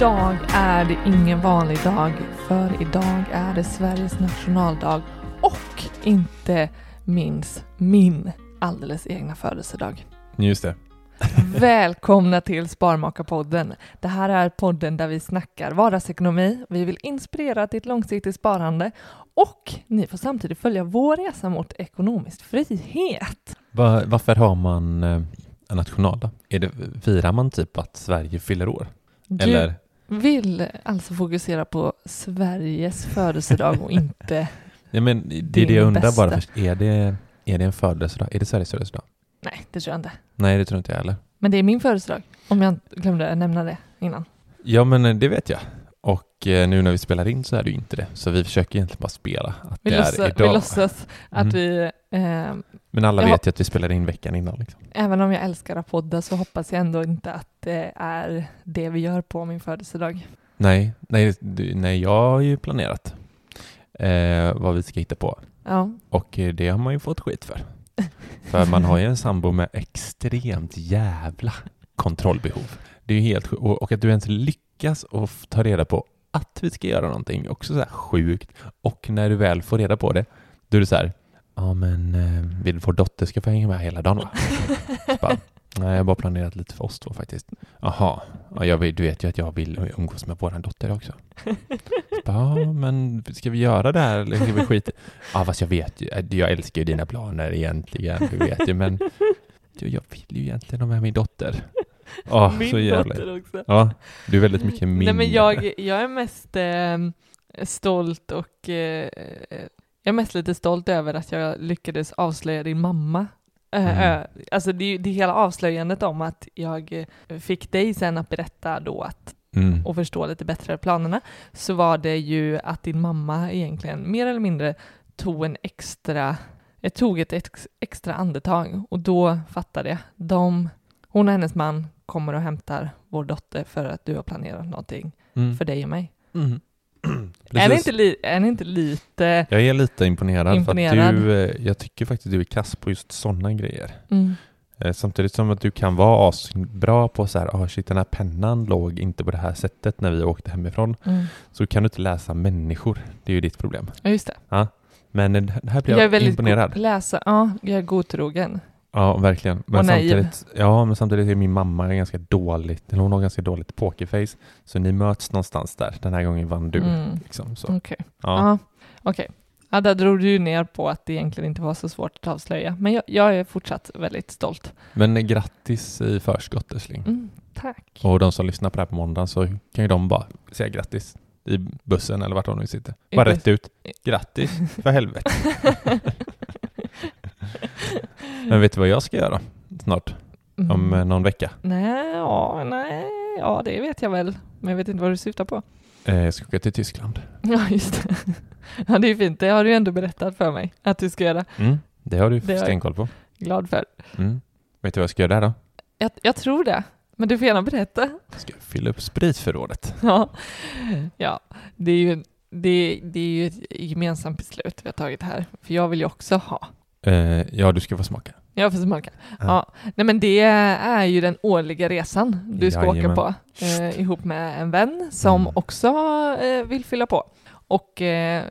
Idag är det ingen vanlig dag, för idag är det Sveriges nationaldag och inte minst min alldeles egna födelsedag. Just det. Välkomna till Sparmakarpodden. Det här är podden där vi snackar vardagsekonomi, vi vill inspirera till ett långsiktigt sparande och ni får samtidigt följa vår resa mot ekonomisk frihet. Va, varför har man eh, en nationaldag? Är det, firar man typ att Sverige fyller år? Du Eller? Vill alltså fokusera på Sveriges födelsedag och inte... Ja, men det är det jag undrar bästa. bara först. Är det, är det en födelsedag? Är det Sveriges födelsedag? Nej, det tror jag inte. Nej, det tror inte jag heller. Men det är min födelsedag, om jag glömde nämna det innan. Ja, men eh, det vet jag. Och eh, nu när vi spelar in så är det ju inte det. Så vi försöker egentligen bara spela att Vi, det låtsas, är vi idag. låtsas att Mm. vi... Eh, Men alla vet ju att vi spelar in veckan innan. Liksom. även om jag älskar att podda så hoppas jag ändå inte att det är det vi gör på min födelsedag. Nej, nej, nej, jag har ju planerat eh, vad vi ska hitta på. Ja, Och eh, det har man ju fått skit för. För man har ju en sambo med extremt jävla kontrollbehov. Det är ju helt sjukt. Och och att du ens lyckas och f- ta reda på att vi ska göra någonting, också så här sjukt. Och när du väl får reda på det, då är det så här, ja men eh, vill vår dotter ska få hänga med hela dagen va? Bara, Nej, jag har bara planerat lite för oss två faktiskt. Jaha, ja, du vet ju att jag vill umgås med vår dotter också. Bara, ja, men ska vi göra det här eller ska vi skita Ja, fast jag vet ju, jag älskar ju dina planer egentligen, du vet ju, men du, jag vill ju egentligen ha med min dotter. Ja, min så jävla... också. Ja, du är väldigt mycket min. Nej, men jag, jag är mest eh, stolt och eh, jag är mest lite stolt över att jag lyckades avslöja din mamma. Eh, Mm. eh, Alltså det, det hela avslöjandet om att jag eh, fick dig sen att berätta då att Mm. och förstå lite bättre planerna, så var det ju att din mamma egentligen mer eller mindre tog en extra, jag tog ett ex, extra andetag och då fattade jag. De, hon och hennes man kommer och hämtar vår dotter för att du har planerat någonting Mm. för dig och mig. Mm. Är ni, inte li, är ni inte lite... Jag är lite imponerad, Imponerad. för att du, eh, jag tycker faktiskt du är kass på just sådana grejer. Mm, Eh, Samtidigt som att du kan vara asbra på så här, ah shit den här pennan låg inte på det här sättet när vi åkte hemifrån. mm. Så kan du inte läsa människor. Det är ju ditt problem. Ja, just det. Men eh, det här blir Jag jag, är väldigt imponerad. läsa. Ja, jag är godtrogen. Ja, verkligen. Men Och naiv. samtidigt, ja, men samtidigt är min mamma ganska dåligt, eller hon har ganska dåligt pokerface. Så ni möts någonstans där. Den här gången vann du. Mm. Liksom. Okej. Ja. Ja, okej. Ja, där drog du ju ner på att det egentligen inte var så svårt att avslöja. Men jag, jag är fortsatt väldigt stolt. Men grattis i förskott älskling. Mm, tack. Och de som lyssnar på det här på måndag så kan ju de bara säga grattis i bussen eller vart de nu sitter. Bara rätt ut. Grattis, för helvete. Men vet du vad jag ska göra snart? Om Mm. eh, någon vecka? Nej, ja, nej, ja, det vet jag väl. Men jag vet inte vad du syftar på. Eh, Jag ska åka till Tyskland. Ja, just det. Ja, det är fint. Det har du ändå berättat för mig att du ska göra. Mm, det har du stenkoll på. Glad för. Mm. Vet du vad jag ska göra där då? Jag, jag tror det. Men du får gärna berätta. Jag ska fylla upp spritförrådet. Ja, ja det, är ju, det, det är ju ett gemensamt beslut vi har tagit här. För jag vill ju också ha. Eh, ja, du ska få smaka. Jag får smaka. Ja. Ja. Nej men det är ju den årliga resan du ska Jajamän. åka på. Eh, ihop med en vän som Mm. också eh, vill fylla på. Och eh,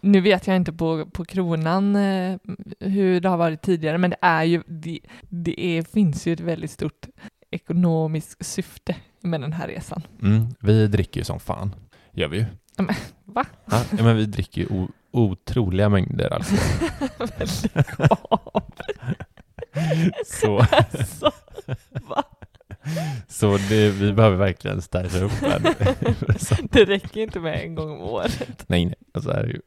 nu vet jag inte på, på kronan eh, hur det har varit tidigare, men det är ju, det, det är, finns ju ett väldigt stort ekonomiskt syfte med den här resan. Mm. Vi dricker ju som fan. Gör vi ju. Va? Ja, men vi dricker ju otroliga mängder alkohol. Så, Alltså, så det, vi behöver verkligen stärka upp här. Det räcker inte med en gång om året. nej, nej. Så är det ju.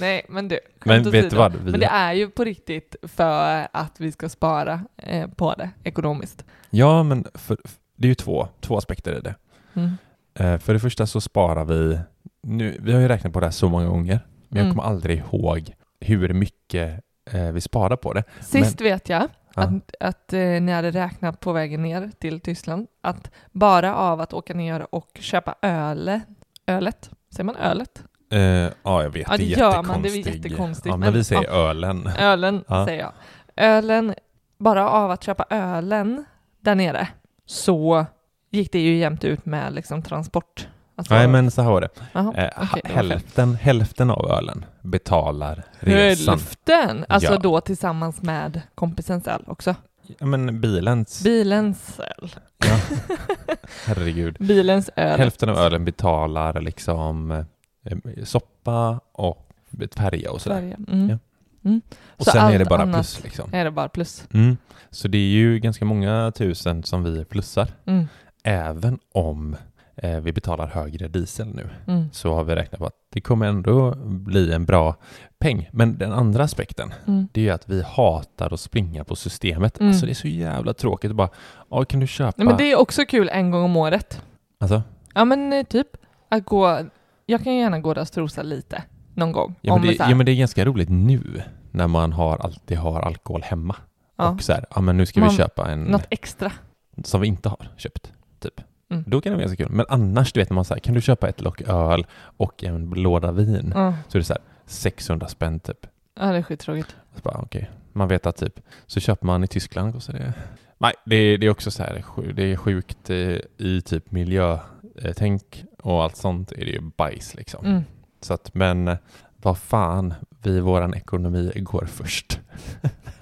Nej, men du. Men vet du vad? Vi, Men det är ju på riktigt för att vi ska spara eh, på det ekonomiskt. Ja, men för, det är ju två, två aspekter i det. Mm. Eh, för det första så sparar vi, nu, vi har ju räknat på det här så många gånger, men jag Mm. kommer aldrig ihåg hur mycket eh, vi sparar på det. Sist vet jag Ja. att, att eh, ni hade räknat på vägen ner till Tyskland att bara av att åka ner och köpa öle, ölet, säger man ölet? Eh, ja, jag vet, Ja, det det är gör man, det är jättekonstigt, Ja, men, men- vi säger ja. ölen. Ölen Ja. säger jag. Ölen, bara av att köpa ölen där nere så gick det ju jämnt ut med liksom transport. Alltså- Nej, men så här var det. Jaha, Eh, det var fel. hälften, hälften av ölen betalar resan. Hälften! Alltså Ja. då tillsammans med kompisens öl också. Ja, men bilens, Bilens öl. ja, herregud. Bilens öl. Hälften av ölen betalar liksom eh, soppa och färja och sådär. Mm. Ja. Mm. Och Så sen är det bara plus liksom. Är det bara plus? Mm. Så det är ju ganska många tusen som vi plussar. Mm. Även om vi betalar högre diesel nu Mm. så har vi räknat på att det kommer ändå bli en bra peng. Men den andra aspekten Mm. det är ju att vi hatar att springa på systemet. Mm. Alltså det är så jävla tråkigt att bara, ja kan du köpa? Nej, men det är också kul en gång om året. Alltså, Ja men eh, typ att gå, jag kan gärna gå där och strosa lite någon gång. ja, men det, ja men det är ganska roligt nu när man har, alltid har alkohol hemma. ja, Och så här, ja men nu ska Man- vi köpa en något extra. som vi inte har köpt. Typ. Mm. Då kan det vara ganska kul. Men annars, du vet när man säger kan du köpa ett lock öl och en låda vin? Ja, Så är det så här 600 spänn typ. ja det är skittråkigt. Så bara, okej. Man vet att typ, så köper man i Tyskland kostar det... Nej, det är, det är också så här, det är sjukt eh, i typ miljötänk och allt sånt är det ju bajs liksom. Mm. Så att, men vad fan, vi våran ekonomi går först.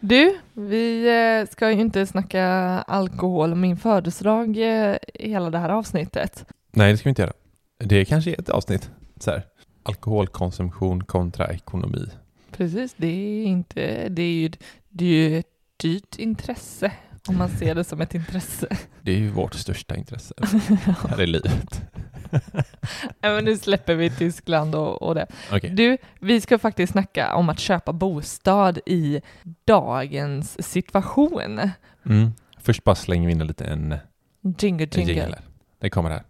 Du, vi eh, ska ju inte snacka alkohol och min födelsedag eh, hela det här avsnittet. Nej, det ska vi inte göra. Det kanske är ett avsnitt. Så här, alkoholkonsumtion kontra ekonomi. Precis, det är inte, det är ju, det är ju ett dyrt intresse om man ser det som ett intresse. Det är ju vårt största intresse här i livet. Ja, men nu släpper vi Tyskland och, och det. Okej. Du, vi ska faktiskt snacka om att köpa bostad i dagens situation. Mm. Först bara slänger vi in en liten Jingle jingle. jingle. Det kommer här.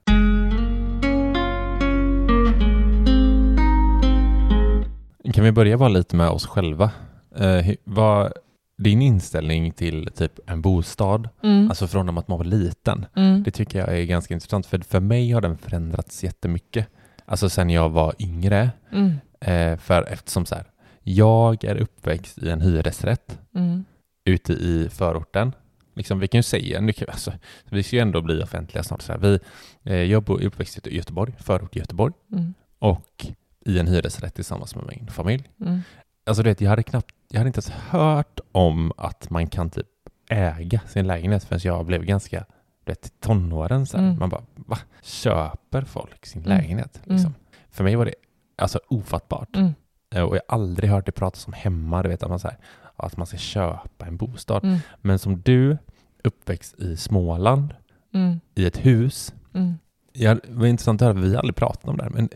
Kan vi börja bara lite med oss själva? Eh, vad din inställning till typ en bostad, Mm. alltså från att man var liten, Mm. det tycker jag är ganska intressant. För för mig har den förändrats jättemycket. Alltså sen jag var yngre. Mm. Eh, för eftersom så här, jag är uppväxt i en hyresrätt Mm. ute i förorten. Liksom, vi kan ju säga, nu kan alltså, vi ska ju ändå bli offentliga snart. Så här. Vi, eh, jag bor uppväxt i Göteborg, förort i Göteborg, Mm. och i en hyresrätt tillsammans med min familj. Mm. Alltså du vet, jag hade knappt, jag hade inte ens hört om att man kan typ äga sin lägenhet förrän jag blev ganska, vet, tonåren här. Mm. Man bara, va? Köper folk sin Mm. lägenhet? Mm. Liksom. För mig var det alltså ofattbart. Mm. Eh, Och jag har aldrig hört det pratas om hemma, du vet att man, så här, att man ska köpa en bostad. Mm. Men som du, uppväxt i Småland, Mm. i ett hus. Mm. Ja, det var intressant att höra, vi har aldrig pratat om det här, men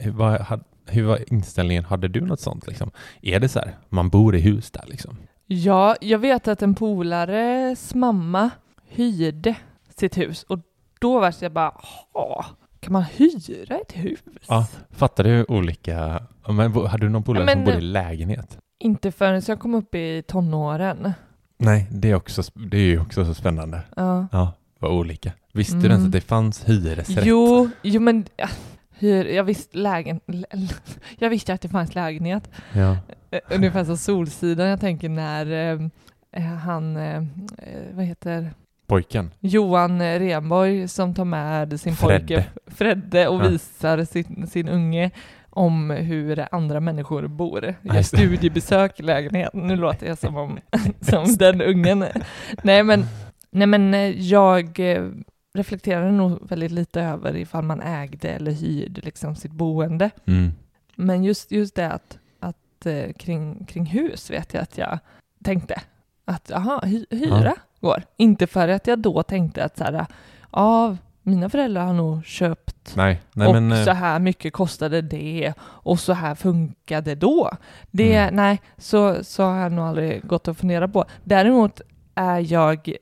had- hur var inställningen? Hade du något sånt? Liksom? Är det så här, man bor i hus där liksom? Ja, jag vet att en polares mamma hyrde sitt hus och då var jag bara, "Ha, kan man hyra ett hus? Ja. Fattar du olika... Men, hade du någon polare Ja, som bodde i lägenhet? Inte förrän jag kom upp i tonåren. Nej, det är, också, det är ju också så spännande. Ja. Ja, vad olika. Visste Mm. du ens att det fanns hyresrätt? Jo, jo men hyr, jag visste lägen, jag visste att det fanns lägenhet. Ja. Eh, Ungefär som Solsidan, jag tänker när eh, han, eh, vad heter Pojken? Johan Renborg som tar med sin Fredde. pojke Fredde och Ja. visar sin, sin unge om hur andra människor bor. Gör studiebesök i lägenheten. Nu låter jag som, om, som den ungen. Nej men, nej men jag reflekterade nog väldigt lite över ifall man ägde eller hyrde liksom sitt boende. Mm. Men just, just det att, att eh, kring, kring hus vet jag att jag tänkte att aha, hy, hyra Ja. går. Inte för att jag då tänkte att så här, ja, mina föräldrar har nog köpt Nej, nej och men... eh, så här mycket kostade det och så här funkade då. Det, Mm. nej, så, så har jag nog aldrig gått och funderat på. Däremot är jag,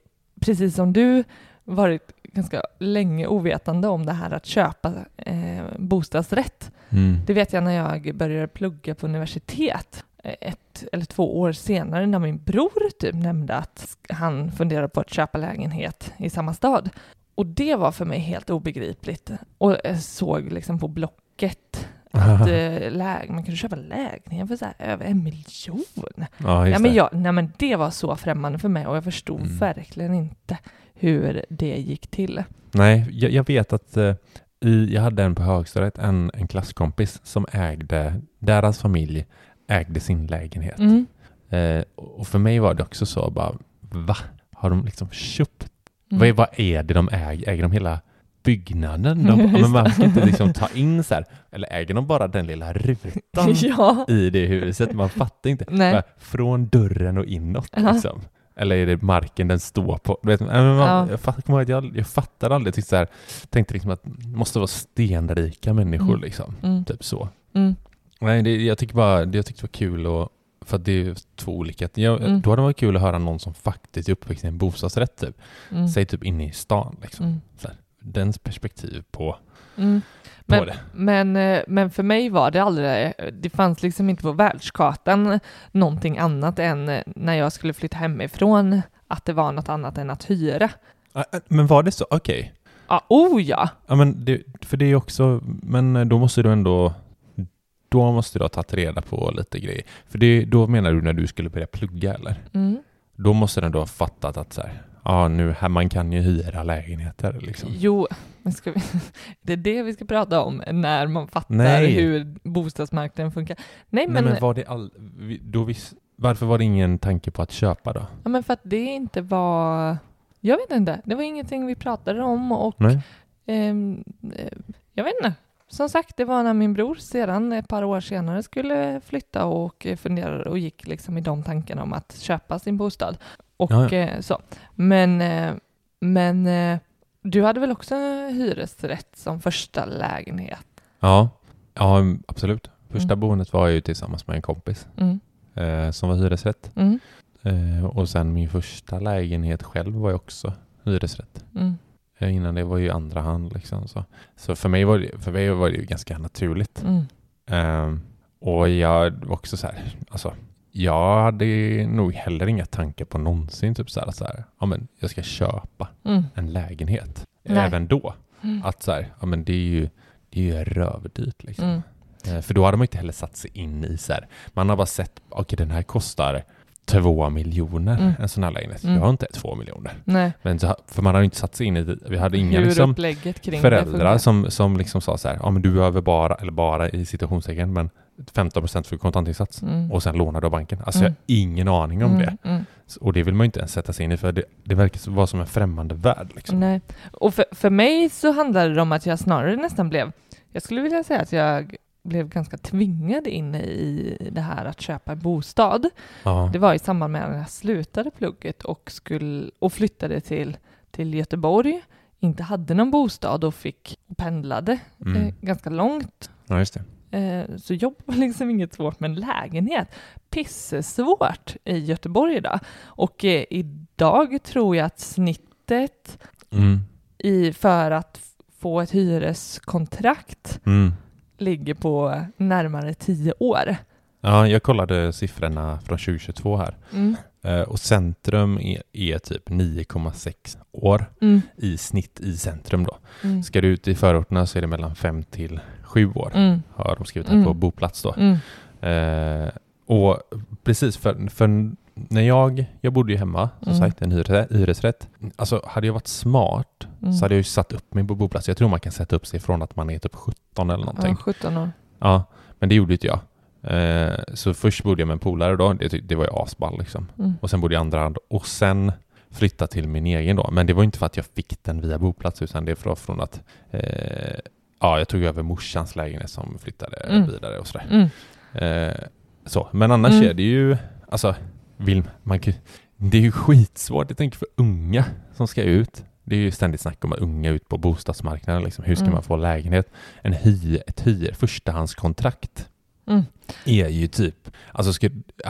precis som du, varit ganska länge ovetande om det här att köpa eh, bostadsrätt. Mm. Det vet jag när jag började plugga på universitet eh, ett eller två år senare när min bror typ nämnde att han funderade på att köpa lägenhet i samma stad. Och det var för mig helt obegripligt. Och jag såg liksom på Blocket att eh, man kunde köpa lägenhet för så här över en miljon. ja, Ja, men det. jag, nej, men det var så främmande för mig och jag förstod Mm. verkligen inte hur det gick till. Nej, jag, jag vet att eh, i, jag hade en på högstadiet, en, en klasskompis som ägde, deras familj ägde sin lägenhet. Mm. Eh, och för mig var det också så bara, va? Har de liksom köpt? Mm. Vad, är, vad är det de äger? Äger de hela byggnaden? De, men man ska inte liksom ta in så här, eller äger de bara den lilla rutan ja. i det huset? Man fattar inte. Nej. Från dörren och inåt liksom. Eller är det marken den står på? Du vet, man, Ja. jag, fatt, att jag, jag fattade aldrig. Tyckte, så här, tänkte liksom att det måste vara stenrika människor. Mm. Liksom. Mm. Typ så. Mm. Nej, det, jag tycker bara det jag tyckte det var kul och, för att det är två olika. Jag, Mm. Då hade det varit kul att höra någon som faktiskt är uppväxt i en bostadsrätt. Typ. Mm. Säg typ inne i stan. Liksom. Mm. Så här, dens perspektiv på, Mm. Men, det. men, eh, men för mig var det aldrig, det fanns liksom inte på världskartan någonting annat än eh, när jag skulle flytta hemifrån, att det var något annat än att hyra. Ah, Men var det så? Okej. Ja, oh ja! Ja, men det, för det är också, men eh, då måste du ändå, då måste du ha tagit reda på lite grejer. För det, då menar du när du skulle börja plugga eller? Mm. Då måste du ändå ha fattat att så här, ja nu, här, man kan ju hyra lägenheter liksom. Jo, men ska vi, det är det vi ska prata om när man fattar Nej. hur bostadsmarknaden funkar. Nej, Nej, men, men var det all, då vis, varför var det ingen tanke på att köpa då? ja, men för att det inte var, jag vet inte, det var ingenting vi pratade om och? Ehm, eh, jag vet inte. Som sagt, det var när min bror sedan ett par år senare skulle flytta och eh, funderade och gick liksom i de tankarna om att köpa sin bostad. Och Ja, ja. eh, så. Men, eh, men eh, du hade väl också hyresrätt som första lägenhet? Ja, ja absolut. Första Mm. boendet var jag ju tillsammans med en kompis Mm. eh, som var hyresrätt. Mm. Eh, och sen min första lägenhet själv var ju också hyresrätt. Mm. Eh, Innan det var ju andra hand liksom. Så, så för, mig var det, för mig var det ju ganska naturligt. Mm. Och jag var också så här, alltså, jag hade nog heller inga tankar på någonsin typ så här, så här ja men jag ska köpa Mm. en lägenhet. Nej. Även då. Mm. Att så här, ja men det är ju, det är ju rövdyrt liksom. Mm. Eh, För då hade man inte heller satt sig in i så här, man har bara sett, okej den här kostar två miljoner, Mm. en sån här lägenhet. Mm. Jag har inte två miljoner. Nej, Men så, för man har ju inte satt sig in i det. Vi hade inga hur liksom, föräldrar som, som liksom sa så här, ja men du behöver bara, eller bara i situationstecken, men 15% för kontantinsats Mm. och sen lånar du av banken. Alltså Mm. jag har ingen aning om Mm, det. mm. Och det vill man ju inte ens sätta sig in i för det, det verkar vara som en främmande värld. Liksom. Nej. Och för, för mig så handlade det om att jag snarare nästan blev, jag skulle vilja säga att jag blev ganska tvingad in i det här att köpa en bostad. Ja. Det var i samband med att jag slutade plugget och, skulle, och flyttade till, till Göteborg. Inte hade någon bostad och fick och pendlade Mm. eh, ganska långt. ja, just det. Eh, så jobb var liksom inget svårt, men lägenhet, pissesvårt i Göteborg idag. Och eh, idag tror jag att snittet Mm. i, för att få ett hyreskontrakt Mm. ligger på närmare tio år. Ja, jag kollade siffrorna från 2022 här. Mm. Eh, och centrum är, är typ 9,6 år Mm. i snitt i centrum då. Mm. Ska du ut i förorterna så är det mellan 5 till 7 år. Mm. Har de skrivit här Mm. på boplats då. Mm. Eh, och precis för, för när jag, jag bodde ju hemma som Mm. sagt, en hyresrätt. Alltså hade jag varit smart Mm. så hade jag ju satt upp mig på boplats. Jag tror man kan sätta upp sig från att man är typ 17 eller någonting. Ja, 17 år. Ja, men det gjorde inte jag. Eh, så först bodde jag med en polare då, det, det var ju asball liksom. Mm. Och sen bodde jag i andra hand och sen flytta till min egen då. Men det var inte för att jag fick den via boplats utan det var från att eh, ja, jag tog över morsans lägenhet som flyttade Mm. vidare och sådär. Mm. Eh, så. Men annars Mm. är det ju, alltså, vill man det är ju skitsvårt, jag tänker för unga som ska ut. Det är ju ständigt snack om att unga ut på bostadsmarknaden. Liksom. Hur ska Mm. man få lägenhet? En hy, ett hyr, förstahandskontrakt Mm. är ju typ, alltså ska,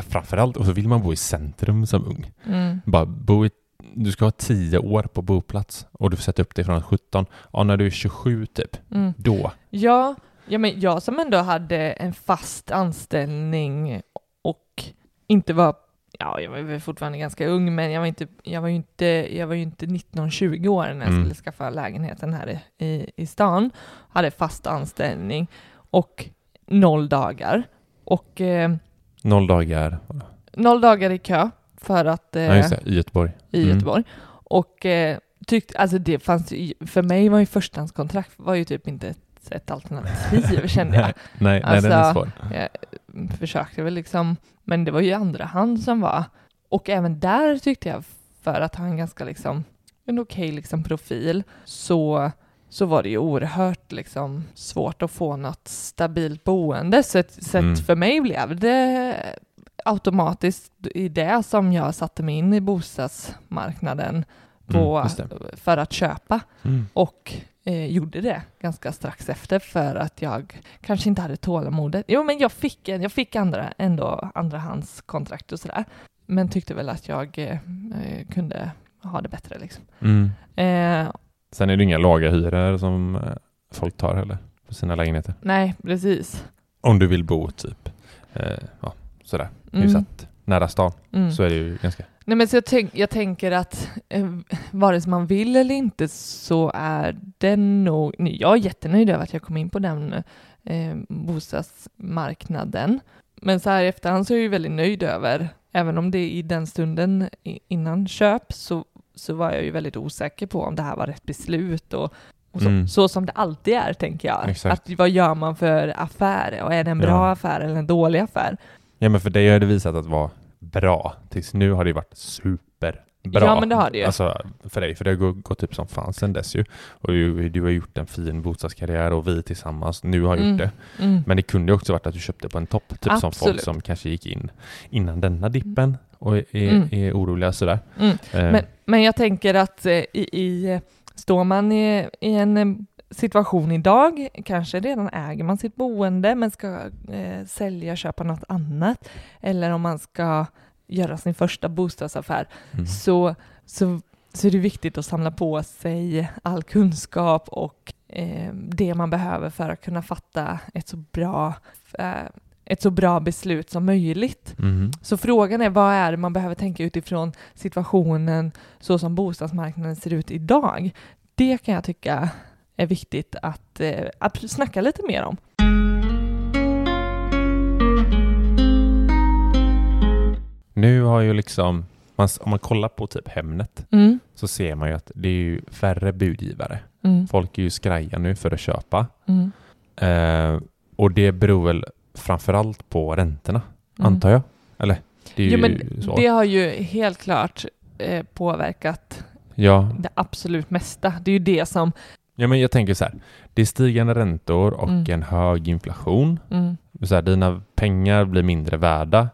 framförallt, och så vill man bo i centrum som ung. Mm. Bara bo i, du ska ha tio år på boplats och du får sätta upp dig från 17. Ja, när du är 27 typ, Mm. då. Ja, ja, men jag som ändå hade en fast anställning och inte var, ja, jag var fortfarande ganska ung, men jag var, inte, jag var ju inte, jag var inte 19-20 år när jag Mm. skulle skaffa lägenheten här i, i, i stan. Hade fast anställning och noll dagar. Och eh, Noll dagar. noll dagar i kö för att eh, Ja, det, i Göteborg. i Mm. Göteborg. Och eh, tyckte, alltså det fanns för mig var ju förstahandskontrakt var ju typ inte ett, ett alternativ kände jag. nej, nej, nej, den är Alltså, svår. Jag försökte väl liksom, men det var ju andra hand som var. Och även där tyckte jag, för att ha en ganska liksom, en okej liksom profil, så, så var det ju oerhört liksom svårt att få något stabilt boende. Så, så Mm. för mig blev det automatiskt i det som jag satte mig in i bostadsmarknaden på, Mm, för att köpa Mm. och eh, gjorde det ganska strax efter för att jag kanske inte hade tålamodet. Jo, men jag fick, jag fick andra, ändå andrahandskontrakt och sådär, men tyckte väl att jag eh, eh, kunde ha det bättre liksom. Mm. Eh, Sen är det inga låga hyror som eh, folk tar heller för sina lägenheter. nej, precis. Om du vill bo typ, eh, ja, sådär, Mm. hyfsat nära stan Mm. så är det ju ganska... Nej, men så jag, tänk, jag tänker att eh, vare sig man vill eller inte så är det nog... nej, Jag är jättenöjd över att jag kom in på den eh, bostadsmarknaden. Men så här i efterhand så är jag ju väldigt nöjd över, även om det i den stunden innan köp så, så var jag ju väldigt osäker på om det här var rätt beslut och, och så, Mm. så som det alltid är, tänker jag. Exakt. Att vad gör man för affär och är det en bra Ja. affär eller en dålig affär? Ja men för dig har det visat att vara bra. Tills nu har det varit superbra. Ja, men det har det ju. Alltså för dig, för det har gått, typ som fan sen dess ju. Och du, du har gjort en fin bostadskarriär och vi tillsammans nu har gjort Mm. det. Mm. Men det kunde ju också varit att du köpte på en topp, typ som folk Absolut. som kanske gick in innan denna dippen och är, är, Mm. är oroliga sådär. Mm. Eh, Men, men jag tänker att eh, i, i, står man i, i en eh, situation idag, kanske redan äger man sitt boende men ska eh, sälja, köpa något annat, eller om man ska göra sin första bostadsaffär, mm. så, så, så är det viktigt att samla på sig all kunskap och eh, det man behöver för att kunna fatta ett så bra eh, ett så bra beslut som möjligt. Mhm. Så frågan är vad är det man behöver tänka utifrån situationen så som bostadsmarknaden ser ut idag? Det kan jag tycka är viktigt att, eh, att snacka lite mer om. Nu har ju liksom, om man kollar på typ Hemnet Mm, så ser man ju att det är ju färre budgivare. mm, Folk är ju skraja nu för att köpa. mm, Eh, och det beror väl framförallt på räntorna, mm. antar jag? Eller? Det Jo, men så. det har ju helt klart eh, påverkat Ja, det absolut mesta. Det är ju det som Ja, men jag tänker så här, det är stigande räntor och Mm. en hög inflation. Mm. Så här, dina pengar blir mindre värda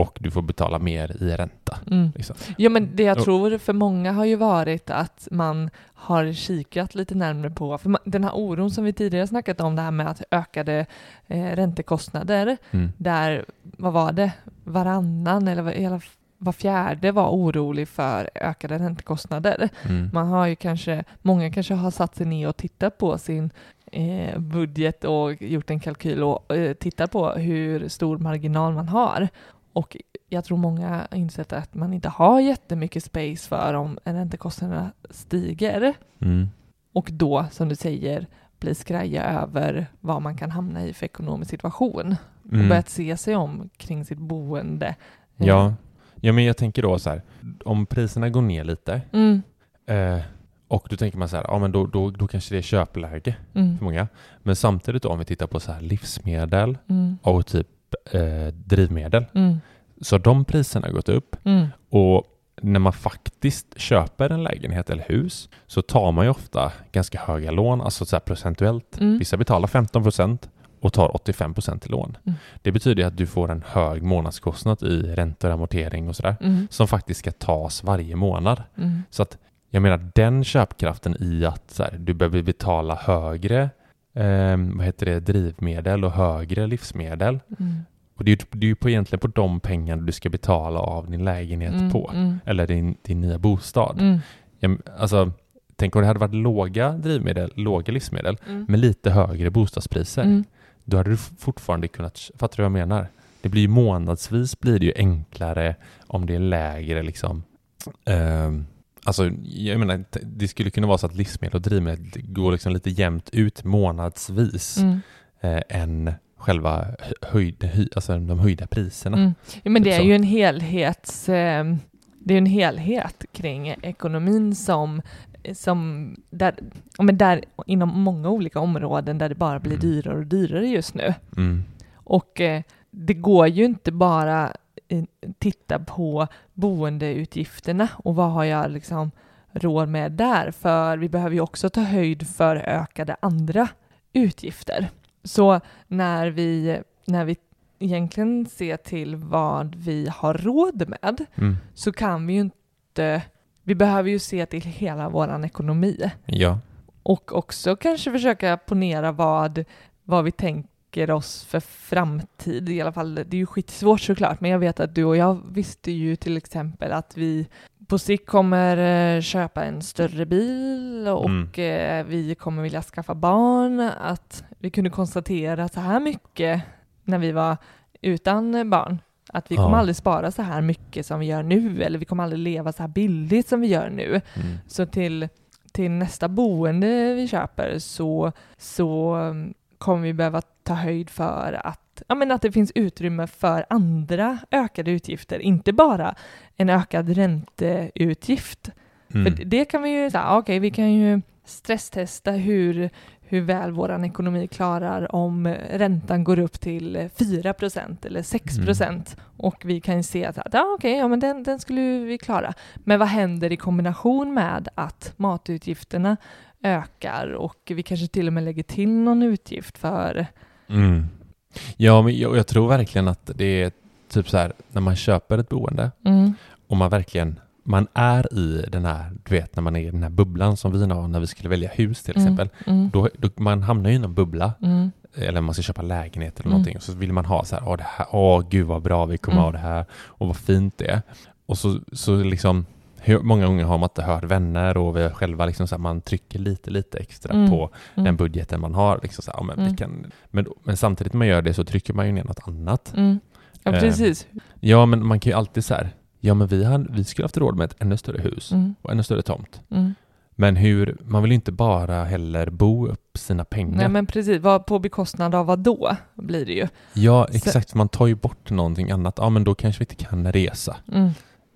och du får betala mer i ränta. Mm. Liksom. Ja, men det jag tror för många har ju varit att man har kikat lite närmare på, för man, den här oron som vi tidigare snackat om, det här med att ökade eh, räntekostnader, Mm. där, vad var det, varannan eller vad- hela var fjärde var orolig för ökade räntekostnader. Mm. Man har ju kanske, många kanske har satt sig ner och tittat på sin eh, budget och gjort en kalkyl och eh, tittat på hur stor marginal man har. Och jag tror många har insett att man inte har jättemycket space för om räntekostnaderna stiger. Mm. Och då, som du säger, blir skraja över vad man kan hamna i för ekonomisk situation. Och Mm. börjat se sig om kring sitt boende. Eh, Ja. ja, men jag tänker då så här, om priserna går ner lite Mm, eh, och då tänker man så här, ja men då, då, då kanske det är köpläge mm, för många. Men samtidigt då om vi tittar på så här livsmedel mm, och typ eh, drivmedel, mm, så har de priserna gått upp mm, och när man faktiskt köper en lägenhet eller hus så tar man ju ofta ganska höga lån, alltså så procentuellt. mm. Vissa betalar 15 procent och tar 85 procent i lån. Mm. Det betyder att du får en hög månadskostnad i räntor, amortering och sådär Mm, som faktiskt ska tas varje månad. mm, Så att jag menar den köpkraften i att här, du behöver betala högre eh, vad heter det, drivmedel och högre livsmedel. mm, Och det är ju det är ju på, egentligen på de pengarna du ska betala av din lägenhet mm, på. mm, Eller din, din nya bostad. mm, Ja, men alltså, tänk om det hade varit låga drivmedel, låga livsmedel mm, med lite högre bostadspriser. mm. Då hade du fortfarande kunnat, fattar du vad jag menar? Det blir ju månadsvis blir det ju enklare om det är lägre liksom. ehm, alltså, jag menar, det skulle kunna vara så att livsmedel och drivmedel går liksom lite jämnt ut månadsvis Mm. eh, än själva hö- höjd, höj, alltså de höjda priserna. Mm. Ja, men det Typ är ju en helhets... Eh, det är en helhet kring ekonomin som, som där, men där inom många olika områden där det bara blir Mm. dyrare och dyrare just nu. Mm. Och eh, det går ju inte bara eh, titta på boendeutgifterna och vad har jag liksom råd med där, för vi behöver ju också ta höjd för ökade andra utgifter. Så när vi, när vi egentligen ser till vad vi har råd med Mm. så kan vi ju inte, vi behöver ju se till hela våran ekonomi Ja. och också kanske försöka ponera vad, vad vi tänker oss för framtid. I alla fall, det är ju skitsvårt såklart, men jag vet att du och jag visste ju till exempel att vi på sikt kommer eh, köpa en större bil och eh, vi kommer vilja skaffa barn. Att vi kunde konstatera så här mycket när vi var utan barn. Att vi Ja. kommer aldrig spara så här mycket som vi gör nu, eller vi kommer aldrig leva så här billigt som vi gör nu. Mm. Så till, till nästa boende vi köper så, så um, kommer vi behöva ta höjd för att, ja, men att det finns utrymme för andra ökade utgifter, inte bara en ökad ränteutgift. Mm. För det kan vi ju säga, okej, vi kan ju stresstesta hur, hur väl vår ekonomi klarar om räntan går upp till 4% eller 6 Mm. och vi kan ju se att ja, okej, ja, men den, den skulle vi klara. Men vad händer i kombination med att matutgifterna ökar och vi kanske till och med lägger till någon utgift för Mm. Ja, men jag, jag tror verkligen att det är typ så här när man köper ett boende mm, och man verkligen man är i den här, du vet när man är i den här bubblan som vi har när vi skulle välja hus till exempel. Mm, Då, då, man hamnar ju i en bubbla, mm, eller man ska köpa lägenhet eller Mm. någonting, och så vill man ha så här, åh, det här, åh gud vad bra vi kommer Mm. ha det här, och vad fint det är. Och så, så liksom, hur många gånger har man inte hört vänner och vi själva liksom så här, man trycker lite, lite extra Mm. på mm, den budgeten man har. Liksom så här, ja, men, vi Mm. kan, men, men samtidigt när man gör det så trycker man ju ner något annat. mm. Ja, Eh, precis. Ja, men man kan ju alltid så här, ja men vi, hade, vi skulle haft råd med ett ännu större hus Mm, och ännu större tomt. mm. Men hur, man vill ju inte bara heller bo upp sina pengar. Nej, men precis. Vad, på bekostnad av vad då blir det ju. Ja, Så- exakt. Man tar ju bort någonting annat. Ja, men då kanske vi inte kan resa.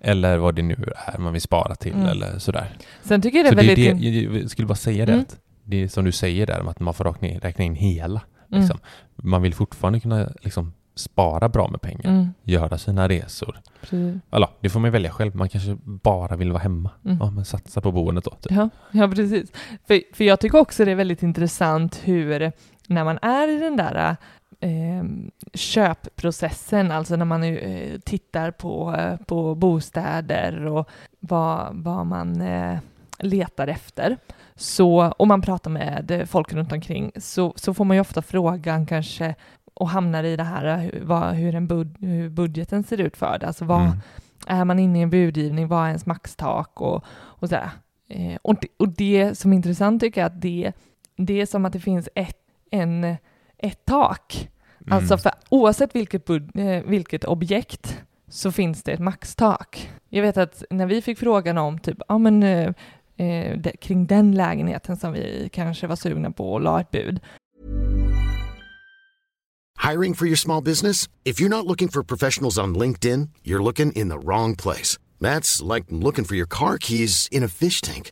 Mm. Eller vad det nu är man vill spara till Mm. eller sådär. Sen tycker jag det är väldigt... det, jag jag skulle bara säga det, Mm. att det är som du säger där, att man får räkna in, räkna in hela. Mm. Liksom. Man vill fortfarande kunna liksom, spara bra med pengar, Mm. göra sina resor. Precis. Eller, det får man välja själv. Man kanske bara vill vara hemma. Mm. Ja, men satsa på boendet då. Typ. Ja, ja precis. För, för jag tycker också det är väldigt intressant hur, när man är i den där eh, köpprocessen, alltså när man eh, tittar på, eh, på bostäder och vad, vad man eh, letar efter, så, och man pratar med folk runt omkring, så, så får man ju ofta frågan kanske och hamnar i det här hur, vad, hur, en bud, hur budgeten ser ut för det. Alltså vad, Mm. är man inne i en budgivning, vad är ens maxtak och, och sådär. Eh, och, det, och det som är intressant tycker jag att det, det är som att det finns ett, en, ett tak. Mm. Alltså för oavsett vilket, bud, eh, vilket objekt så finns det ett maxtak. Jag vet att när vi fick frågan om typ, ja men eh, eh, kring den lägenheten som vi kanske var sugna på och la ett bud, Hiring for your small business? If you're not looking for professionals on LinkedIn, you're looking in the wrong place. That's like looking for your car keys in a fish tank.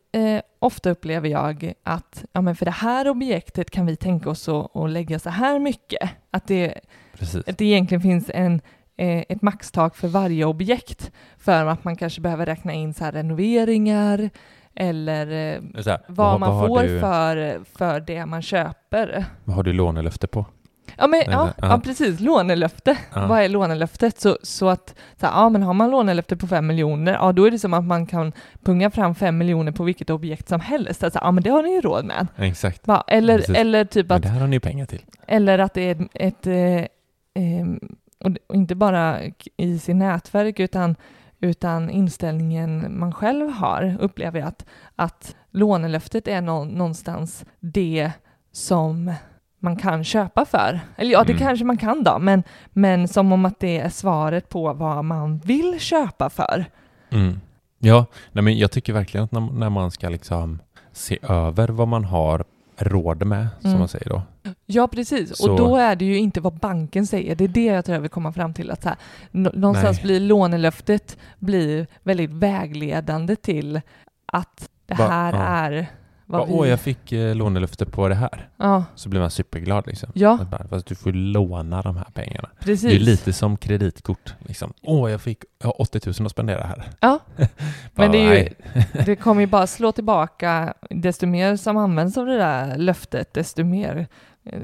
Eh, ofta upplever jag att ja, men för det här objektet kan vi tänka oss att, att lägga så här mycket. Att det, Precis. att det egentligen finns en, eh, ett maxtak för varje objekt för att man kanske behöver räkna in så renoveringar eller eh, här, vad man har får du, för, för det man köper. Vad har du lånelöfte på? Ja, men, ja, ja. ja. precis. Lånelöfte. Vad är lånelöftet? Så, så att, så här, ja men har man lånelöfte på fem miljoner, ja då är det som att man kan punga fram fem miljoner på vilket objekt som helst. Alltså, ja men det har ni ju råd med. Exakt. Va? Eller, Precis. eller typ Men att det här har ni ju pengar till. eller att det är ett, eh, ehm, och inte bara i sin nätverk utan, utan inställningen man själv har, upplever jag att, att lånelöftet är nå, någonstans det som man kan köpa för. Eller ja, det Mm. kanske man kan då, men, men som om att det är svaret på vad man vill köpa för. Mm. Ja, nej men jag tycker verkligen att när, när man ska liksom se över vad man har råd med, som Mm. man säger då. Ja, precis. Så- Och då är det ju inte vad banken säger. Det är det jag tror jag vill komma fram till. Att så här, nå- någonstans Nej. blir lånelöftet blir väldigt vägledande till att det Va- här ja. är vad vi... Åh, jag fick eh, lånelöfte på det här. Ja, Så blir man superglad liksom. Ja. Att bara, Fast du får låna de här pengarna. precis. Det är lite som kreditkort. Liksom. Åh, jag fick jag har 80 000 att spendera här. Ja, Bara, men det, ju, det kommer ju bara slå tillbaka. Desto mer som används av det där löftet, desto mer,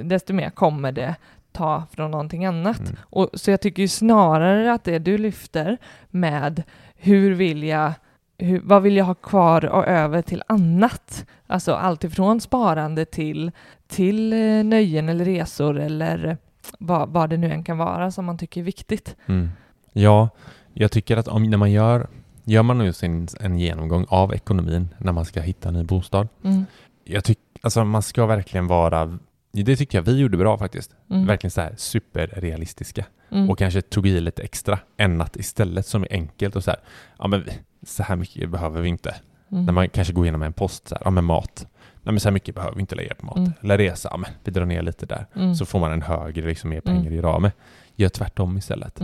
desto mer kommer det ta från någonting annat. Mm. Och, så jag tycker ju snarare att det du lyfter med hur vill jag, hur, vad vill jag ha kvar och över till annat? Alltså allt ifrån sparande till, till eh, nöjen eller resor eller vad, vad det nu än kan vara som man tycker är viktigt. Mm. Ja, jag tycker att om, när man gör, gör man nu sin, en genomgång av ekonomin när man ska hitta en ny bostad. Mm. Jag tycker, alltså man ska verkligen vara, det tycker jag vi gjorde bra faktiskt. Mm. Verkligen så här superrealistiska. Mm. Och kanske tog i lite extra än att istället som är enkelt och så här, ja men så här mycket behöver vi inte. Mm. När man kanske går igenom en post så här, ja men mat. Nej men så här mycket behöver vi inte lägga på mat. Mm. Eller resa, ja men vi drar ner lite där. Mm. Så får man en högre, liksom mer Mm. pengar i ramen. Gör tvärtom istället.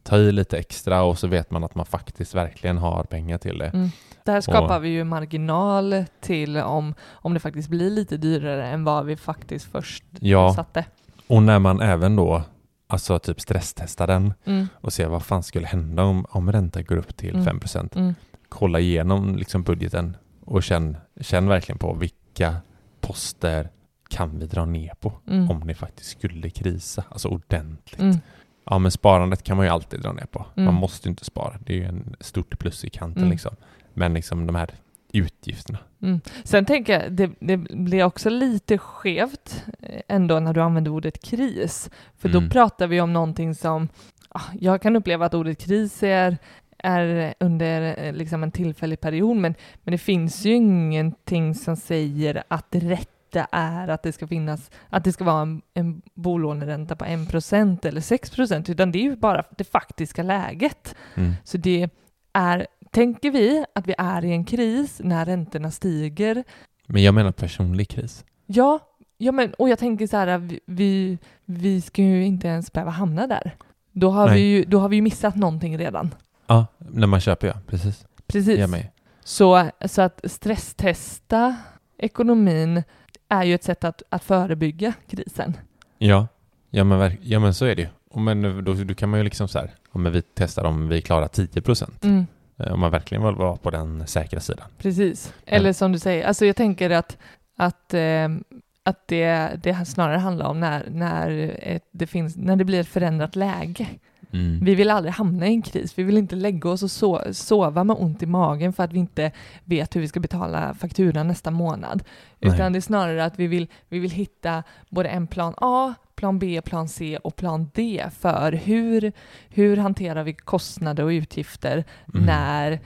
Mm. Ta i lite extra och så vet man att man faktiskt verkligen har pengar till det. Mm. Där skapar Och- vi ju marginal till om, om det faktiskt blir lite dyrare än vad vi faktiskt först Ja, satte. och när man även då alltså typ stresstestar den Mm. och ser vad fan skulle hända om, om räntan går upp till Mm. 5%. Mm. Kolla igenom liksom budgeten och känn, känn verkligen på vilka poster kan vi dra ner på Mm. om det faktiskt skulle krisa, alltså ordentligt. Ja, men sparandet kan man ju alltid dra ner på. Mm. Man måste ju inte spara. Det är ju en stort plus i kanten Mm. liksom. Men liksom de här utgifterna. Mm. Sen tänker jag, det, det blir också lite skevt eh, ändå när du använder ordet kris. För då Mm. pratar vi om någonting som, ah, jag kan uppleva att ordet kris är, är under eh, liksom en tillfällig period, men, men det finns ju ingenting som säger att det rätta är att det ska finnas, att det ska vara en, en bolåneränta på 1% eller 6%, utan det är ju bara det faktiska läget. Mm. Så det är, tänker vi att vi är i en kris när räntorna stiger? Men jag menar personlig kris. Ja, ja men, och jag tänker så här, vi, vi, ska ju inte ens behöva hamna där. Då har, Nej. vi ju, då har vi ju missat någonting redan. Ja, när man köper ja, precis. Precis. Så, så att stresstesta ekonomin är ju ett sätt att, att förebygga krisen. Ja, ja men, ja men så är det ju. Men då, då kan man ju liksom så här, ja, men vi testar om vi klarar 10 procent. Mm. Om man verkligen vill vara på den säkra sidan. Precis. Eller som du säger, alltså jag tänker att, att, eh, att det, det snarare handlar om när, när, det finns, när det blir ett förändrat läge. Mm. Vi vill aldrig hamna i en kris. Vi vill inte lägga oss och so sova med ont i magen för att vi inte vet hur vi ska betala fakturan nästa månad. Nej. Utan det är snarare att vi vill, vi vill hitta både en plan A, plan B, plan C och plan D för hur, hur hanterar vi kostnader och utgifter Mm. när,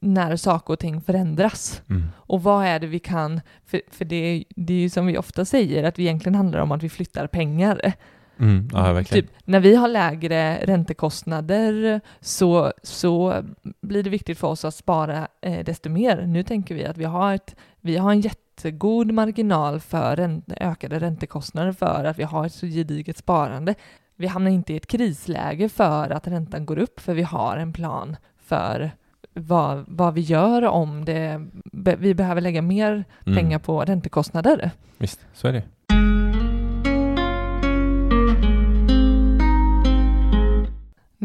när saker och ting förändras. Mm. Och vad är det vi kan, för, för det, det är ju som vi ofta säger, att det egentligen handlar om att vi flyttar pengar. Mm. Ja, verkligen. Typ, när vi har lägre räntekostnader så, så blir det viktigt för oss att spara eh, desto mer. Nu tänker vi att vi har, ett, vi har en jättegod marginal för ränt, ökade räntekostnader för att vi har ett så gediget sparande. Vi hamnar inte i ett krisläge för att räntan går upp för vi har en plan för vad, vad vi gör om det, vi behöver lägga mer Mm. pengar på räntekostnader. Visst, så är det.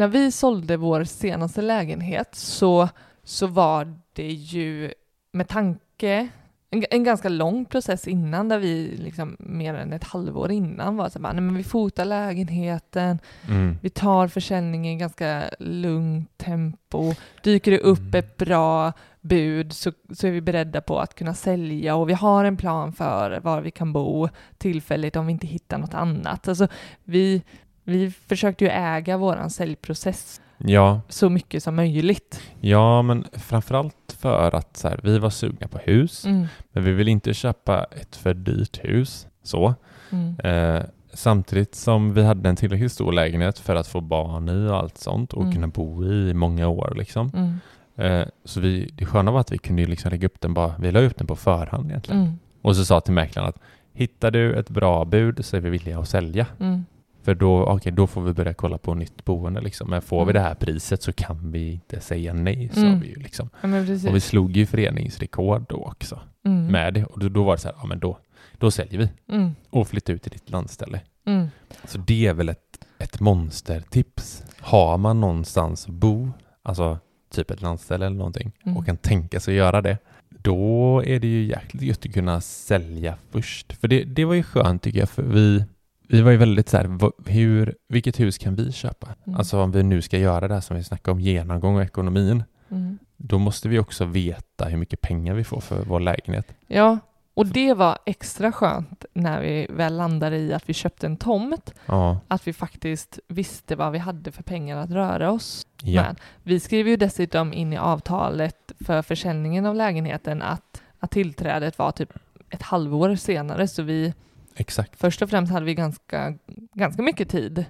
När vi sålde vår senaste lägenhet så, så var det ju med tanke, en, en ganska lång process innan där vi liksom mer än ett halvår innan var så bara, nej men vi fotar lägenheten, Mm. vi tar försäljningen i ganska lugnt tempo, dyker det upp Mm. ett bra bud så, så är vi beredda på att kunna sälja och vi har en plan för var vi kan bo tillfälligt om vi inte hittar något annat. Alltså, vi, vi försökte ju äga våran säljprocess Ja, så mycket som möjligt. ja, men framförallt för att så här, vi var sugna på hus, Mm, men vi vill inte köpa ett för dyrt hus. Så. mm, Eh, samtidigt som vi hade en tillräckligt stor lägenhet för att få barn i och allt sånt och Mm. kunna bo i i många år. Liksom. mm, Eh, så vi, det sköna var att vi kunde liksom lägga upp den bara, vi la upp den på förhand egentligen. mm, Och så sa till mäklaren att hittar du ett bra bud så är vi villiga att sälja. För då, okej, då får vi börja kolla på nytt boende liksom. Men får vi Mm. det här priset så kan vi inte säga nej, sa Mm. vi ju liksom. ja. Och vi slog ju föreningsrekord då också mm, med det. Och då, då var det så här, ja men då, då säljer vi mm, och flyttar ut till ditt landställe. mm, Så det är väl ett, ett monstertips. Har man någonstans att bo, alltså typ ett landställe eller någonting, Mm. och kan tänka sig att göra det, då är det ju jäkligt gött att kunna sälja först. För det, det var ju skönt tycker jag, för vi, vi var ju väldigt så här, hur, vilket hus kan vi köpa? Mm. Alltså om vi nu ska göra det här som vi snackade om, genomgång av ekonomin, mm. då måste vi också veta hur mycket pengar vi får för vår lägenhet. Ja, och det var extra skönt när vi väl landade i att vi köpte en tomt, Ja, att vi faktiskt visste vad vi hade för pengar att röra oss ja, med. Vi skrev ju dessutom in i avtalet för försäljningen av lägenheten att, att tillträdet var typ ett halvår senare, så vi exakt. först och främst hade vi ganska, ganska mycket tid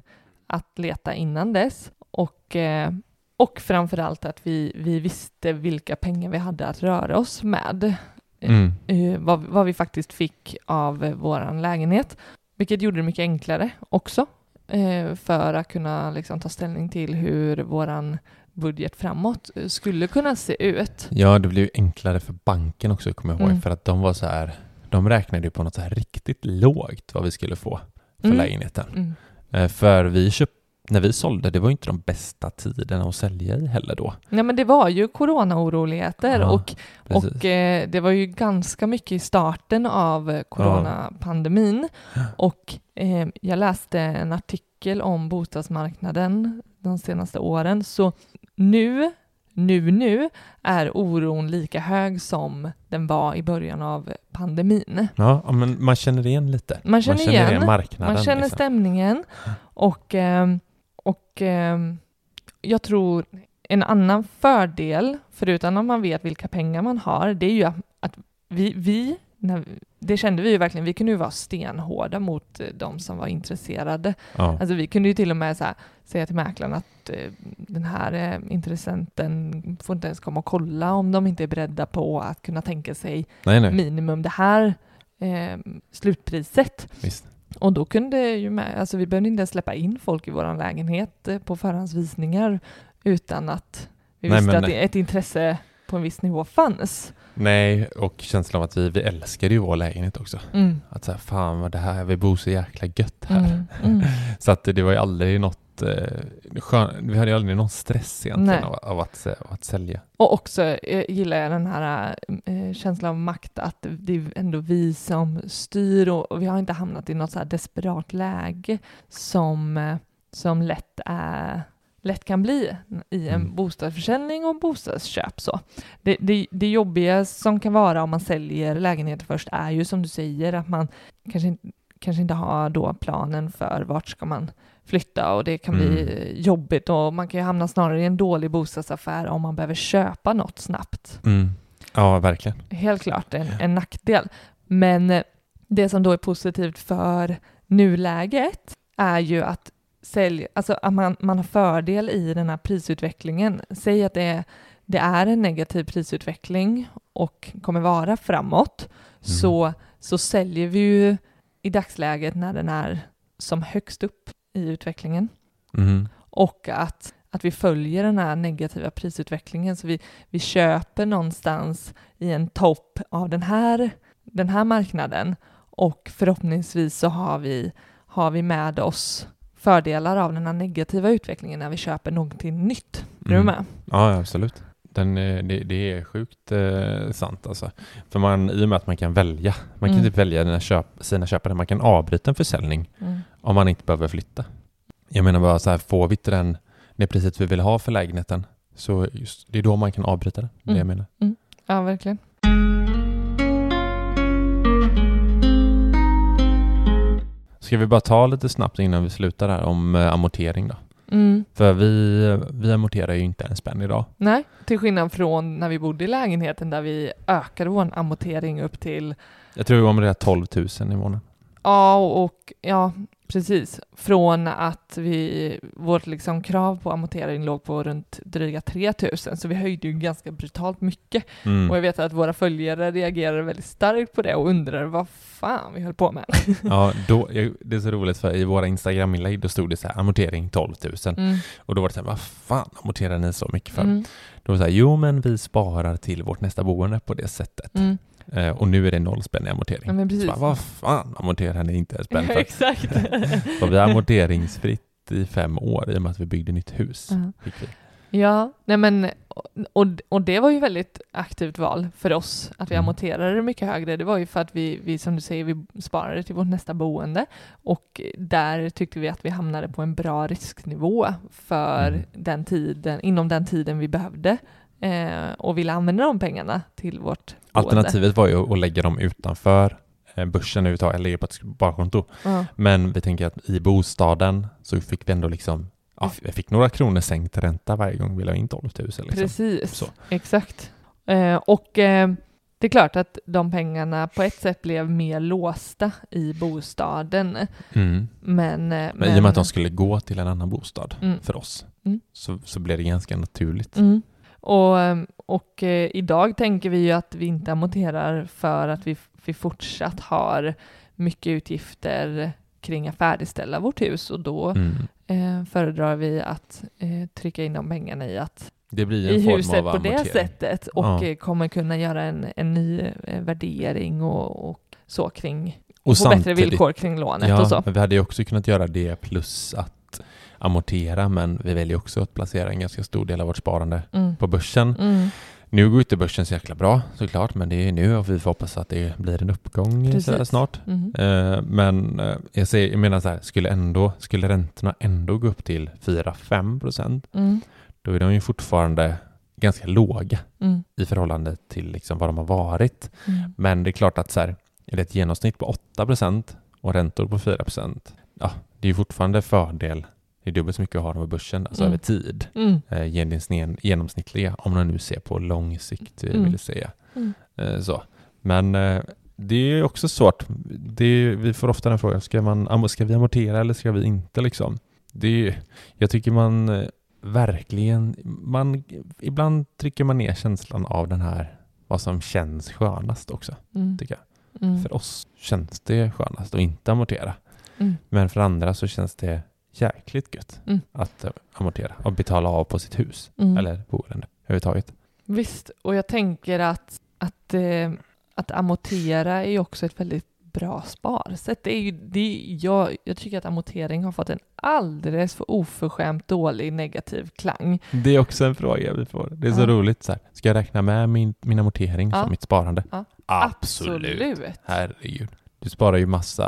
att leta innan dess och, eh, och framförallt att vi, vi visste vilka pengar vi hade att röra oss med. Mm. eh, vad, vad vi faktiskt fick av eh, våran lägenhet, vilket gjorde det mycket enklare också eh, för att kunna liksom, ta ställning till hur våran budget framåt eh, skulle kunna se ut. Ja, det blev enklare för banken också, kommer jag ihåg, Mm. för att de var så här, de räknade ju på något så här riktigt lågt vad vi skulle få för Mm. lägenheten. Mm. Eh, För vi köp, när vi sålde, det var ju inte de bästa tiderna att sälja i heller då. Ja, men det var ju coronaoroligheter Ja, och, Precis. och eh, det var ju ganska mycket i starten av eh, coronapandemin och eh, jag läste en artikel om bostadsmarknaden de senaste åren. Så nu, nu, nu är oron lika hög som den var i början av pandemin. Ja, men man känner igen lite. Man känner igen. marknaden. Man känner liksom. stämningen och, eh, och eh, jag tror en annan fördel, förutom att man vet vilka pengar man har, det är ju att vi, vi när, det kände vi ju verkligen, vi kunde ju vara stenhårda mot eh, de som var intresserade. Ja. Alltså vi kunde ju till och med här, säga till mäklaren att eh, den här eh, intressenten får inte ens komma och kolla om de inte är beredda på att kunna tänka sig Nej, nej. minimum det här eh, slutpriset. Visst. Och då kunde ju med, alltså vi behövde inte ens släppa in folk i vår lägenhet eh, på förhandsvisningar utan att vi Nej, visste att det- ett intresse på en viss nivå fanns. Nej, och känslan av att vi, vi älskade ju vår lägenhet också. Mm. Att säga, fan vad det här, vi bor så jäkla gött här. Mm. Mm. Så att det var ju aldrig något, eh, skön, vi hade ju aldrig någon stress egentligen av, av, att, av att sälja. Och också eh, gillar jag den här eh, känslan av makt, att det är ändå vi som styr och, och vi har inte hamnat i något så här desperat läge som, eh, som lätt, är, lätt kan bli i en Mm. bostadsförsäljning och bostadsköp. Så. Det, det, det jobbiga som kan vara om man säljer lägenheter först är ju som du säger att man kanske, inte- kanske inte har då planen för vart ska man flytta och det kan bli Mm. jobbigt och man kan ju hamna snarare i en dålig bostadsaffär om man behöver köpa något snabbt. Mm. Ja, verkligen. Helt klart en, en nackdel. Men eh, det som då är positivt för nuläget är ju att sälj, alltså att man, man har fördel i den här prisutvecklingen. Säg att det är, det är en negativ prisutveckling och kommer vara framåt, så, så säljer vi ju i dagsläget när den är som högst upp i utvecklingen Mm. och att, att vi följer den här negativa prisutvecklingen. Så vi, vi köper någonstans i en topp av den här, den här marknaden och förhoppningsvis så har vi, har vi med oss fördelar av den här negativa utvecklingen när vi köper någonting nytt. Är du Mm. med? Ja, absolut. Den, eh, det, det är sjukt eh, sant alltså. För man, i och med att man kan välja, man kan Mm. typ välja köp, sina köpare, man kan avbryta en försäljning Mm. om man inte behöver flytta. Jag menar bara så här, får vi inte den, det priset vi vill ha för lägenheten, så just, det är då man kan avbryta det. Det jag Mm. menar. Ja, verkligen. Ska vi bara ta lite snabbt innan vi slutar här om eh, amortering då? Mm. För vi, vi amorterar ju inte en spänn idag. Nej, till skillnad från när vi bodde i lägenheten där vi ökade vår amortering upp till Jag tror vi amorterar 12 000 i månaden. Ja, och ja, precis. Från att vi, vårt liksom krav på amortering låg på runt dryga 3000, så vi höjde ju ganska brutalt mycket. Mm. Och jag vet att våra följare reagerade väldigt starkt på det och undrade vad fan vi höll på med. Ja, då, det är så roligt för i våra Instagram-inlägg då stod det så här amortering 12 000 Mm. och då var det så här, vad fan amorterar ni så mycket för? Mm. Då var det så här, jo men vi sparar till vårt nästa boende på det sättet. Mm. Eh, och nu är det noll spänn i amortering. Ja, men precis. bara, vad fan amorterar ni inte en spänn för? Exakt. Så vi är amorteringsfritt i fem år i och med att vi byggde nytt hus. Ja. Fick vi. Ja, nej men och, och det var ju väldigt aktivt val för oss att vi Mm. amorterade mycket högre. Det var ju för att vi, vi, som du säger, vi sparade till vårt nästa boende och där tyckte vi att vi hamnade på en bra risknivå för Mm. den tiden, inom den tiden vi behövde eh, och ville använda de pengarna till vårt boende. Alternativet var ju att lägga dem utanför eh, börsen överhuvudtaget, eller på ett sparkonto. Ja. Men vi tänker att i bostaden så fick vi ändå liksom, ja, vi fick några kronor sänkt ränta varje gång vi la in 12 000. Liksom. Precis, Så. exakt. Eh, och eh, det är klart att de pengarna på ett sätt blev mer låsta i bostaden. Mm. Men, eh, Men, i och med att de skulle gå till en annan bostad Mm. för oss Mm. så, så blev det ganska naturligt. Och, eh, och eh, idag tänker vi ju att vi inte amorterar för att vi, vi fortsatt har mycket utgifter kring att färdigställa vårt hus och då Mm. eh, föredrar vi att eh, trycka in de pengarna i att Det blir en i form huset av på det amortering. sättet och Ja. eh, kommer kunna göra en, en ny värdering och, och så kring Och få bättre villkor kring lånet ja, och så. men vi hade ju också kunnat göra det plus att amortera, men vi väljer också att placera en ganska stor del av vårt sparande Mm. på börsen. Mm. Nu går inte börsen så jäkla bra såklart, men det är nu och vi får hoppas att det blir en uppgång snart. Mhm. Eh, men eh, jag, ser, jag menar så här, skulle, ändå, skulle räntorna ändå gå upp till 4-5 procent, Mm. då är de ju fortfarande ganska låga Mm. i förhållande till liksom vad de har varit. Mm. Men det är klart att så här, är det ett genomsnitt på 8 procent och räntor på 4 procent, ja, det är ju fortfarande fördel. Det är dubbelt så mycket att ha dem i börsen, alltså Mm. över tid. Mm. Eh, genomsn- genomsnittliga, om man nu ser på lång sikt, eh, Mm. vill säga. Mm. Eh, så. Men eh, det är också svårt. Det är, vi får ofta den frågan, ska, man, ska vi amortera eller ska vi inte? Liksom? Det är, jag tycker man eh, verkligen, man, ibland trycker man ner känslan av den här, vad som känns skönast också, Mm. tycker jag. Mm. För oss känns det skönast att inte amortera. Men för andra så känns det jäkligt gött Mm. att eh, amortera och betala av på sitt hus Mm. eller boende överhuvudtaget. Visst, och jag tänker att, att, eh, att amortera är ju också ett väldigt bra sparsätt. Det är ju, det är, jag, jag tycker att amortering har fått en alldeles för oförskämt dålig negativ klang. Det är också en fråga vi får. Det är så Ja. roligt. Så här. Ska jag räkna med min, min amortering Ja. som mitt sparande? Ja. Absolut. Absolut. Herregud. Du sparar ju massa,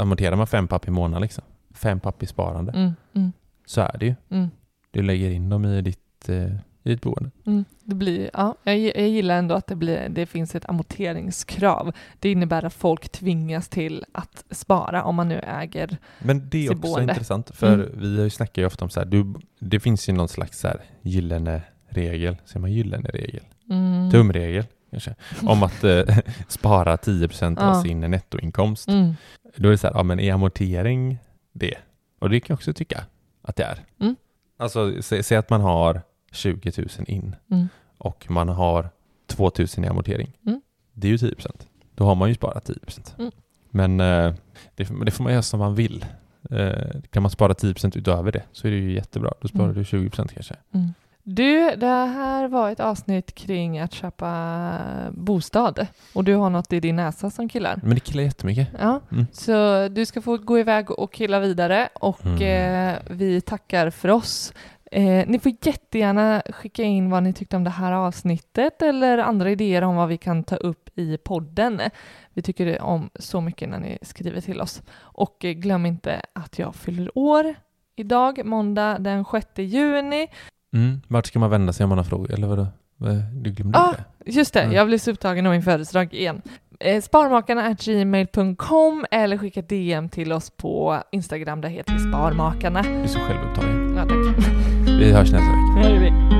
amorterar man fem papp i månaden liksom. Fem papp i sparande. Mm, mm, Så är det ju. mm, Du lägger in dem i ditt, eh, i ditt boende. mm. Det blir, ja, jag, jag gillar ändå att det, blir, det finns ett amorteringskrav. Det innebär att folk tvingas till att spara om man nu äger. Men det är Sitt också boende. intressant för Mm. vi har ju snackat ju ofta om så här, du, det finns ju någon slags så här gyllene regel, säger man gyllene regel? Mm. Tumregel kanske, om att eh, spara 10% av Ja. sin nettoinkomst. Då är det så här, ja men är amortering det? Och det kan jag också tycka att det är. Mm. Alltså sä, säg att man har 20 000 in Mm. och man har 2 000 i amortering. Mm. Det är ju 10% Då har man ju sparat 10 Mm. Men eh, det, får- det får man göra som man vill. Eh, kan man spara 10% utöver det så är det ju jättebra. Då sparar Mm. du 20% kanske. Du, det här var ett avsnitt kring att köpa bostad och du har något i din näsa som killar. Men det killar jättemycket. Ja, Mm. så du ska få gå iväg och killa vidare och Mm. eh, vi tackar för oss. Eh, ni får jättegärna skicka in vad ni tyckte om det här avsnittet eller andra idéer om vad vi kan ta upp i podden. Vi tycker om så mycket när ni skriver till oss. Och eh, glöm inte att jag fyller år idag, måndag den 6 juni. Mm. Vart ska man vända sig om man har frågor? Eller vadå? Vad- Du glömde Ah, det? just det, Mm. jag blir så upptagen av min födelsedag igen. Eh, Sparmakarna gmail.com eller skicka DM till oss på Instagram, där heter vi Sparmakarna. Du är så självupptagen. Ja, tack. Vi hörs nästa vecka.